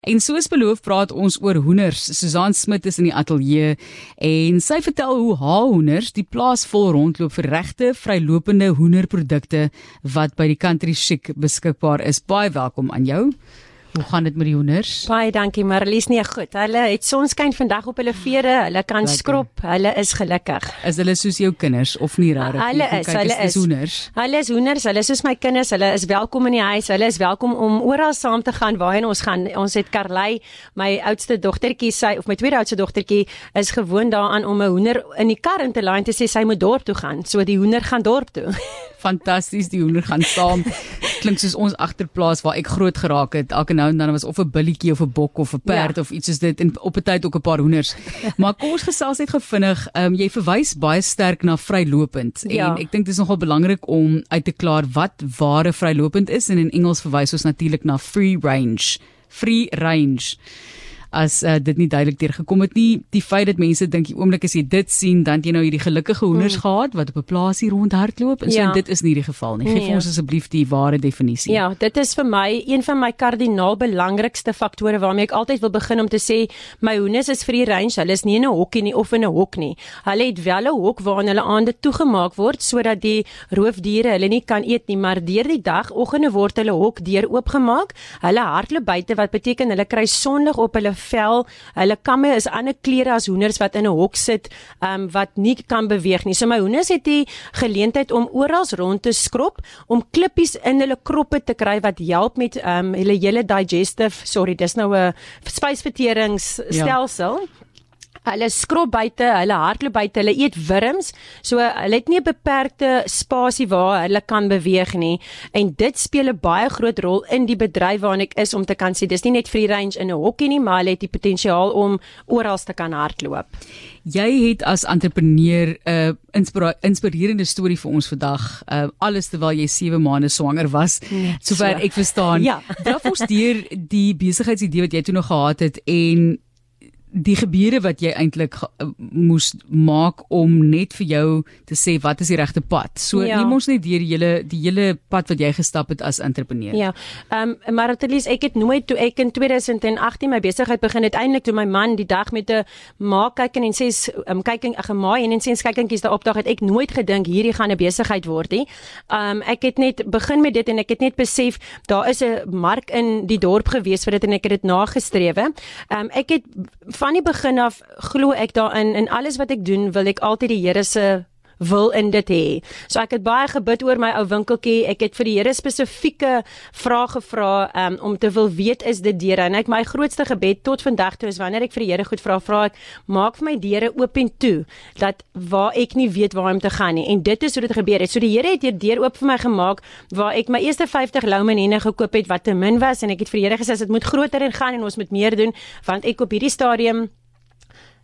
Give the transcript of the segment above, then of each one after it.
En soos beloof praat ons oor hoenders. Susan Smit is in die ateljee en sy vertel hoe haar hoenders die plaas vol rondloop vir regte vrylopende hoenderprodukte wat by die Country Chic beskikbaar is. Baie welkom aan jou. Hoe gaan dit met die hoenders? Baie dankie Marlies. Nee, goed. Hulle het sonskyn vandag op hulle vere. Hulle kan Lekker. skrop. Hulle is gelukkig. Is hulle soos jou kinders of nie regtig? Hulle is, kyk, hulle is hoenders. Hulle is hoenders. Hulle is soos my kinders. Hulle is welkom in die huis. Hulle is welkom om oral saam te gaan waarheen ons gaan. Ons het Karley, my oudste dogtertjie, sy of my tweede oudste dogtertjie is gewoond daaraan om 'n hoender in die kar in te laai en te sê sy moet dorp toe gaan. So die hoender gaan dorp toe. Fantasties, die hoender gaan saam. Klink soos ons agterplaas waar ek groot geraak het. Elke nou en dan was of 'n billetjie of 'n bok of 'n perd ja. of iets soos dit en op 'n tyd ook 'n paar hoenders. Maar kom ons gesels net gevinnig. Ehm um, jy verwys baie sterk na vrylopend ja. en ek dink dit is nogal belangrik om uit te klaar wat ware vrylopend is en in Engels verwys ons natuurlik na free range. Free range as uh, dit nie duidelik deurgekom het nie. Die feit dat mense dink die oomblik as jy dit sien, dan jy nou hierdie gelukkige hoenders mm. gehad wat op 'n plaasie rondhardloop en so ja. en dit is nie die geval nie. Geef nee. ons asseblief die ware definisie. Ja, dit is vir my een van my kardinaal belangrikste faktore waarmee ek altyd wil begin om te sê my hoenders is vir die range. Hulle is nie in 'n hokkie nie of in 'n hok nie. Hulle het wel 'n hok waarin hulle aande toegemaak word sodat die roofdiere hulle nie kan eet nie, maar deur die dag oggende word hulle hok deur oopgemaak. Hulle hardloop buite wat beteken hulle kry sonlig op hulle vel. Hulle kamme is ander klere as hoenders wat in 'n hok sit, um, wat nie kan beweeg nie. So my hoenders het die geleentheid om oral rond te skrob om klippies in hulle kroppe te kry wat help met um, hulle hele digestive, sorry, dis nou 'n spysverteringsstelsel. Ja. Hulle skrob buite, hulle hardloop buite, hulle eet wurms. So hulle het nie 'n beperkte spasie waar hulle kan beweeg nie. En dit speel 'n baie groot rol in die bedryf waarin ek is om te kan sê dis nie net free range in 'n hokkie nie, maar hulle het die potensiaal om oral te kan hardloop. Jy het as entrepreneur 'n uh, inspira inspirerende storie vir ons vandag. Uh, alles terwyl jy 7 maande swanger was. Sover so. ek verstaan. Ja. Draf ons deur die besigheidsidee wat jy toe nog gehad het en die gebeure wat jy eintlik uh, moes maak om net vir jou te sê wat is die regte pad. So ja. neem ons net deur die hele die hele pad wat jy gestap het as entrepreneur. Ja. Ehm um, maar Atelies ek het nooit toe ek in 2018 my besigheid begin het eintlik toe my man die dag met 'n maak kyk en sê ehm um, kyk 'n gemaai en en sê kykingies daar opdag het ek nooit gedink hierdie gaan 'n besigheid word nie. Ehm um, ek het net begin met dit en ek het net besef daar is 'n mark in die dorp gewees vir dit en ek het dit nagestrewe. Ehm um, ek het van die begin af glo ek daarin en alles wat ek doen wil ek altyd die Here se wil in dit hê. So ek het baie gebid oor my ou winkeltjie. Ek het vir die Here spesifieke vrae gevra um, om te wil weet is dit deure en ek my grootste gebed tot vandag toe is wanneer ek vir die Here goed vra, vra ek maak vir my deure oop en toe dat waar ek nie weet waar om te gaan nie. En dit is hoe dit gebeur het. So die Here het hier deur oop vir my gemaak waar ek my eerste 50 Loumenene gekoop het wat te min was en ek het vir die Here gesê dit moet groter en gaan en ons moet meer doen want ek op hierdie stadium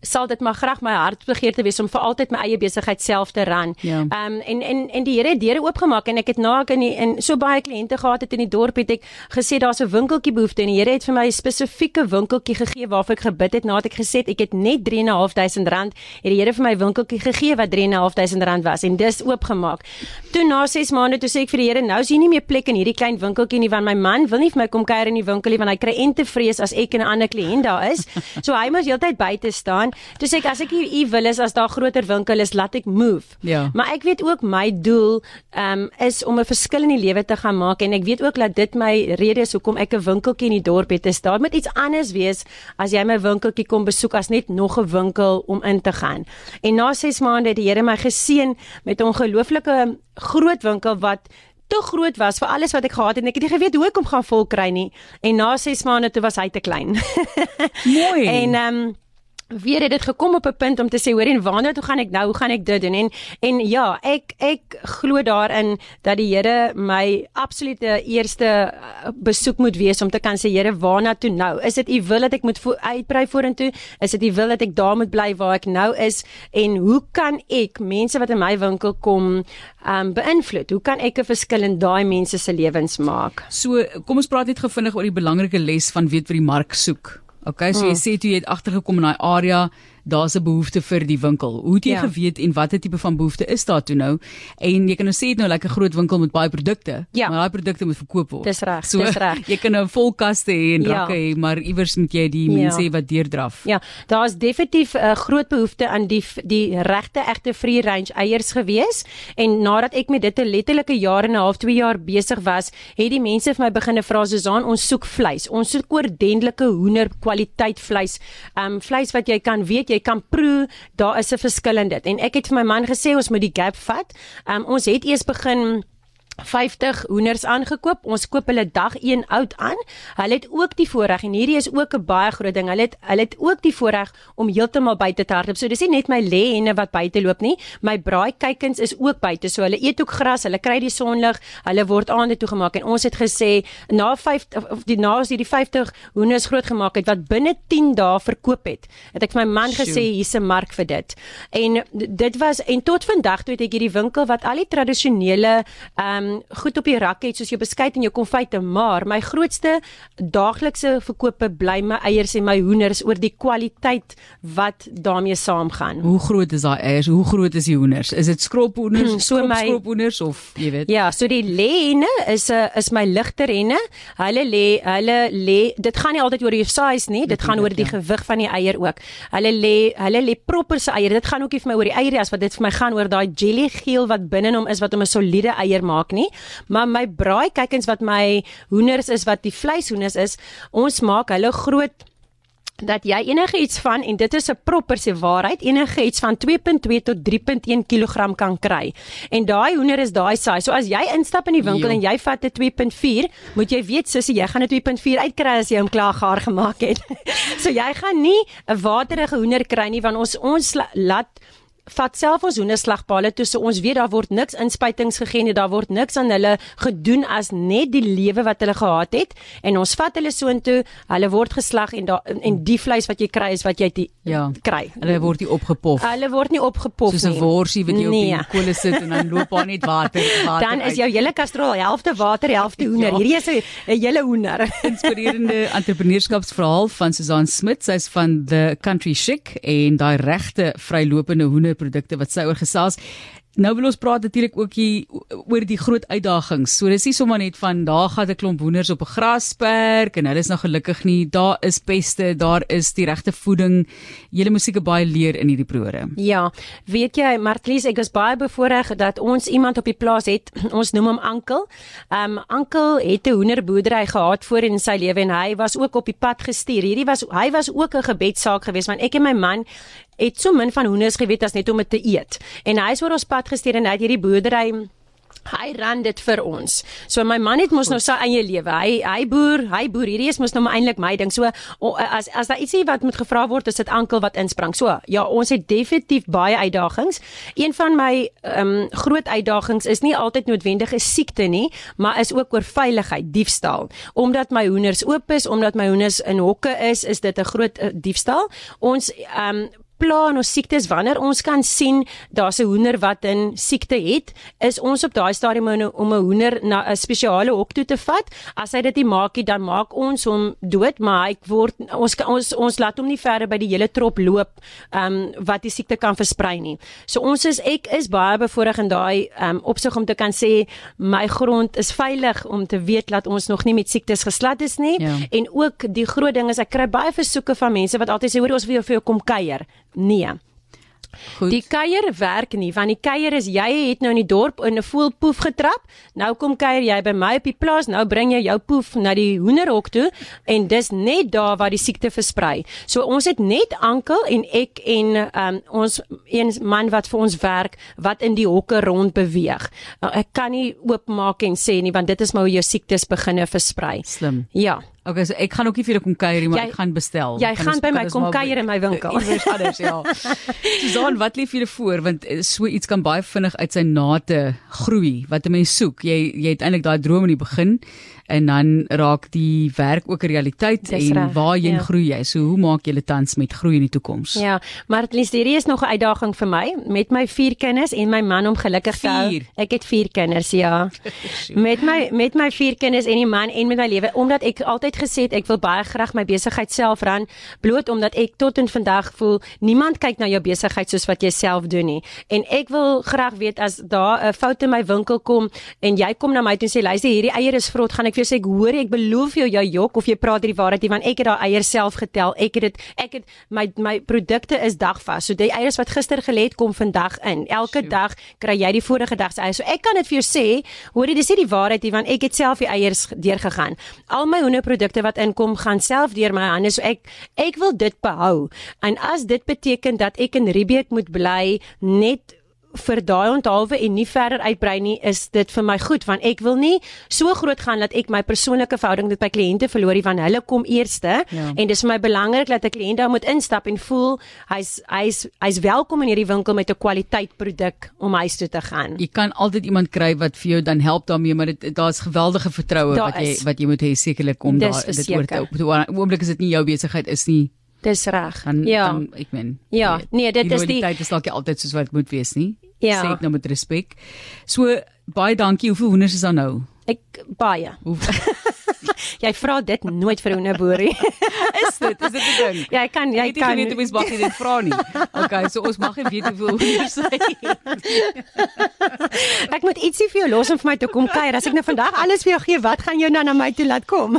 sal dit maar graag my hartbegeerte wees om vir altyd my eie besigheid self te ran. Ja. Ehm ja. um, en en en die Here het deure oopgemaak en ek het na ek in die, en so baie kliënte gehad het in die dorp het ek gesê daar's 'n winkeltjie behoefte en die Here het vir my 'n spesifieke winkeltjie gegee waarvoor ek gebid het nadat ek gesê het ek het net 3.500 rand het die Here vir my winkeltjie gegee wat 3.500 rand was en dis oopgemaak. Toe na 6 maande toe sê ek vir die Here nou is hier nie meer plek in hierdie klein winkeltjie nie want my man wil nie vir my kom kuier in die winkel nie want hy kry ente vrees as ek en 'n ander kliënt daar is. So hy moet heeltyd buite staan Toe sê ek as ek u wil is as daar groter winkel is, laat ek move. Ja. Maar ek weet ook my doel um is om 'n verskil in die lewe te gaan maak en ek weet ook dat dit my rede is hoekom ek 'n winkeltjie in die dorp het. Dit daar moet iets anders wees as jy my winkeltjie kom besoek as net nog 'n winkel om in te gaan. En na 6 maande het die Here my geseën met 'n ongelooflike groot winkel wat te groot was vir alles wat ek gehad het en ek het nie geweet hoe ek hom gaan vol kry nie en na 6 maande toe was hy te klein. Mooi. en ehm um, weer het dit gekom op 'n punt om te sê hoor en waarna toe gaan ek nou? Hoe gaan ek dit doen? En en ja ek ek glo daarin dat die Here my absolute eerste uh, besoek moet wees om te kan sê Here waarna toe nou? Is dit u wil dat ek moet uitbrei vorentoe? Is dit u wil dat ek daar moet bly waar ek nou is? En hoe kan ek mense wat in my winkel kom um beïnvloed? Hoe kan ek 'n verskil in daai mense se lewens maak? So kom ons praat net gefvinnig oor die belangrike les van weet wat die mark soek Okay, so hmm. jy sê toe jy het agtergekom in daai area, daar's 'n behoefte vir die winkel. Hoe het jy Ja. geweet en watter tipe van behoefte is daar toe nou? En jy kan nou sê dit nou like 'n groot winkel met baie produkte, Ja. maar daai produkte moet verkoop word. Dis reg, dis reg. Jy kan nou vol kaste hê en Ja. rakke hê, maar iewers moet jy die Ja. mense hê wat deurdraf. Ja, daar's definitief 'n uh, groot behoefte aan die die regte egte free range eiers gewees en nadat ek met dit 'n letterlike jaar en 'n half, 2 jaar besig was, het die mense vir my begine vra Susan, ons soek vleis. Ons soek oordentlike hoender kwaliteit vleis. Um vleis wat jy kan weet, jy kan proe, daar is 'n verskil in dit. En ek het vir my man gesê ons moet die gap vat. Um ons het eers begin 50 hoenders aangekoop. Ons koop hulle dag 1 oud aan. Hulle het ook die voorreg en hierdie is ook 'n baie groot ding. Hulle het hulle het ook die voorreg om heeltemal buite te hardloop. So dis nie net my lê henne wat buite loop nie. My braai kuikens is ook buite. So hulle eet ook gras, hulle kry die sonlig, hulle word aande toe gemaak en ons het gesê na 5 of die na as hierdie 50 hoenders groot gemaak het wat binne 10 dae verkoop het. Het ek vir my man gesê hier's 'n mark vir dit. En dit was en tot vandag toe het ek hierdie winkel wat al die tradisionele ehm um, goed op die rak het soos jou beskuit en jou konfyte, maar my grootste daaglikse verkope bly my eiers en my hoenders oor die kwaliteit wat daarmee saamgaan. Hoe groot is daai eiers? Hoe groot is die hoenders? Is dit skrophoenders, So my- skrophoenders of jy weet? Ja, so die lêhenne is 'n is my ligter henne. Hulle lê hulle lê dit gaan nie altyd oor die size nie, dit gaan oor die ja. gewig van die eier ook. Hulle lê hulle lê proper se eier. Dit gaan ook nie vir my oor die eier as wat dit vir my gaan oor daai jelly geel wat binne hom is wat hom 'n soliede eier maak nie. Maar my braai kykens wat my hoenders is wat die vleishoenders is, ons maak hulle groot dat jy enige iets van en dit is 'n proper se waarheid enige iets van 2.2 tot 3.1 kg kan kry. En daai hoender is daai size. So as jy instap in die winkel Jo. en jy vat 'n 2.4, moet jy weet sussie, jy gaan 'n 2.4 uitkry as jy hom klaar gaar gemaak het. so jy gaan nie 'n waterige hoender kry nie want ons ons la- laat vat self ons hoenderslagpale toe so ons weet daar word niks inspuitings gegee nie daar word niks aan hulle gedoen as net die lewe wat hulle gehad het en ons vat hulle soontoe hulle word geslag en daar en die vleis wat jy kry is wat jy die, Ja. kry Hulle word nie opgepof. hulle word nie opgepof Soos 'n nie worsie wat jy nee. op die kolle sit en dan loop daar net water water. dan is jou hele kastrol helfte water helfte hoender Ja. hierdie is 'n 'n hele hoender inspirerende entrepreneurskapsverhaal van Susan Smit. Sy's van The Country Chic en daai regte vrylopende hoenderprodukte wat sy oor gesels. Nou wil ons praat natuurlik ook hier oor die groot uitdagings. So dis nie sommer net van daar gaan 'n klomp hoenders op 'n grasperk en hulle is nou gelukkig nie. Daar is peste, daar is die regte voeding. Julle moet seker baie leer in hierdie program. Ja, weet jy, Martlies, ek is baie bevoorreg dat ons iemand op die plaas het. Ons noem hom Ankel. Um Ankel het 'n hoenderboerdery gehad voor in sy lewe en hy was ook op die pad gestuur. Hierdie was hy was ook 'n gebedssaak geweest want ek en my man het so min van hoenders geweet as net om dit te eet. En hy is oor ons pad gestuur en hy het hierdie boerdery Hy ran dit vir ons. So my man het mos nou sy eie lewe. Hy hy boer, hy boer. Hierdie is mos nou eintlik my ding. So o, as as daar ietsie wat moet gevra word, is dit ankel wat insprang. So ja, ons het definitief baie uitdagings. Een van my ehm um, groot uitdagings is nie altyd noodwendige siekte nie, maar is ook oor veiligheid, diefstal. Omdat my hoenders oop is, omdat my hoenders in hokke is, is dit 'n groot uh, diefstal. Ons ehm um, pla en ons siektes wanneer ons kan sien daar's 'n hoender wat 'n siekte het, is ons op daai stadium om 'n- hoender na 'n spesiale hok toe te vat. As hy dit nie maak nie, dan maak ons hom dood, maar hy word ons ons ons laat hom nie verder by die hele trop loop ehm um, wat die siekte kan versprei nie. So ons is ek is baie bevoorreg in daai ehm um, opsig om te kan sê my grond is veilig om te weet dat ons nog nie met siektes geslat is nie Ja. en ook die groot ding is ek kry baie versoeke van mense wat altyd sê hoor ons wil jou vir jou kom kuier. Nee. Goed. Die kuier werk nie want die kuier is jy het nou in die dorp in 'n voelpoef getrap. Nou kom kuier jy by my op die plaas. Nou bring jy jou poef na die hoenderhok toe en dis net daar waar die siekte versprei. So ons het net Ankel en ek en um, ons een man wat vir ons werk wat in die hokke rond beweeg. Nou, ek kan nie oopmaak en sê nie want dit is maar hoe jou siektes beginne versprei. Slim. Ja. Okay, so ek gaan ook nie vir julle kom kuier nie, maar Jy- ek gaan bestel. jy gaan ons- by my ons kom kuier in my winkel. Iewers anders, ja. Susan, wat lê vir julle voor want eh, so iets kan baie vinnig uit sy nate groei wat 'n mens soek. Jy jy het eintlik daai droom in die begin en dan raak die werk ook 'n realiteit Dis en reg, waarheen ja. groei jy? So hoe maak jy tans met groei in die toekoms? Ja, maar least hierdie is nog 'n uitdaging vir my met my vier kinders en my man om gelukkig te hou. Vier? Ek het vier kinders, ja. met my met my vier kinders en die man en met my lewe omdat ek altyd gesê het ek wil baie graag my besigheid self ran, bloot omdat ek tot en vandag voel niemand kyk na jou besigheid soos wat jy self doen nie. En ek wil graag weet as daar 'n fout in my winkel kom en jy kom na my toe en sê luister hierdie eier is vrot, gaan ek vir jou sê ek hoor ek beloof jou jy jok of jy praat die waarheid nie want ek het daai eier self getel. Ek het dit ek het my my produkte is dagvas. So die eiers wat gister gelê het kom vandag in. Elke Sjoe. dag kry jy die vorige dag se eiers. So ek kan dit vir jou sê, hoor jy dis nie die waarheid nie want ek het self die eiers deurgegaan. Al my hoenderprodukte wat inkom gaan self deur my hande. So ek ek wil dit behou. En as dit beteken dat ek in Riebeek moet bly net vir daai onthaalwe en nie verder uitbrei nie is dit vir my goed want ek wil nie so groot gaan dat ek my persoonlike verhouding met my kliënte verloor nie want hulle kom eerste Ja. en dis vir my belangrik dat 'n kliënt daar moet instap en voel hy's hy's hy's welkom in hierdie winkel met 'n kwaliteit produk om huis toe te gaan. Jy kan altyd iemand kry wat vir jou dan help daarmee, maar dit daar's geweldige vertroue wat jy is. wat jy moet hê sekerlik om Dis daar dit oor te verseker. op te oomblik is dit nie jou besigheid is nie. Dis reg. Dan Ja. dan ek meen. Ja, weet, nee, dit is die- loyaliteit is dalk altyd soos wat dit moet wees nie. Ja. Sê ek nou met respek. So baie dankie. Hoeveel hoenders is daar nou? Ek baie. Hoe Jy vra dit nooit vir 'n hoenderboerie. is dit? Is dit 'n ding? jy kan jy kan nie weet mens mag nie dit vra nie. Okay, so ons mag nie weet hoeveel hoenders hy het. Ek moet ietsie vir jou los om vir my te kom kuier. As ek nou vandag alles vir jou gee, wat gaan jou nou na my toe laat kom?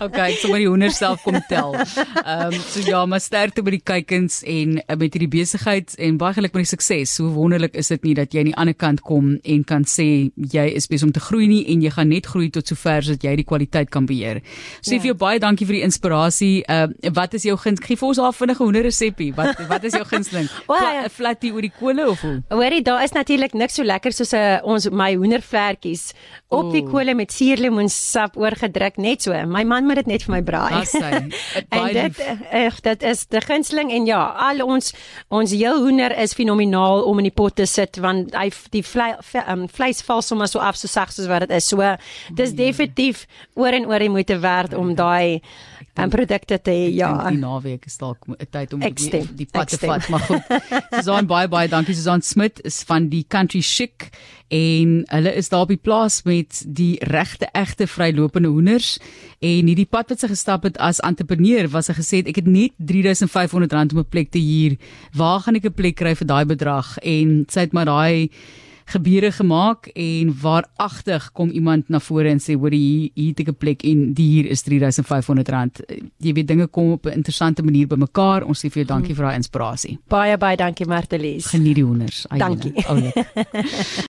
Okay, ek sal maar die hoenders self kom tel. Ehm um, so ja, maar sterkte met die kykens en uh, met hierdie besigheid en baie geluk met die sukses. Hoe wonderlik is dit nie dat jy aan die ander kant kom en kan sê jy is besig om te groei nie en jy gaan net groei tot sover dat jy die kwaliteit kan beheer. Sê Ja. vir jou baie dankie vir die inspirasie. Ehm uh, wat is jou gunst? Gee vir ons haar vinnige hoenderresepie. Wat wat is jou gunsteling? O, Fla- ja. 'n Flatty oor die kole of hoe? Hoorie, daar is natuurlik niks so lekker soos 'n uh, ons my hoendervlekies op die Oeh. kolle met suurlemoensap oorgedruk net so. My man moet dit net vir my braai. As sy. en dit lief. eg dit is die gunsteling en ja, al ons ons heel hoender is fenomenaal om in die pot te sit want hy die vlei, ve- um, vleis val sommer so af so sag soos wat dit is. So dis definitief oor en oor die moeite werd om daai um, produkte te hê. Ja. Die naweek is dalk 'n tyd om die, die pad te vat, maar goed. Susan baie baie dankie Susan Smit is van die Country Chic en hulle is daar op die plaas met die regte egte vrylopende hoenders en hierdie pad wat sy gestap het as entrepreneur was sy gesê het, ek het net R3500 om 'n plek te huur. Waar gaan ek 'n plek kry vir daai bedrag? En sy het maar daai gebeure gemaak en waaragtig kom iemand na vore en sê hoor hier hier het ek 'n plek en die hier is R3500. Jy weet dinge kom op 'n interessante manier bymekaar. Ons sê vir jou dankie vir daai inspirasie. Baie baie dankie Martelies. Geniet die hoenders. Ai, Dankie. Oulik.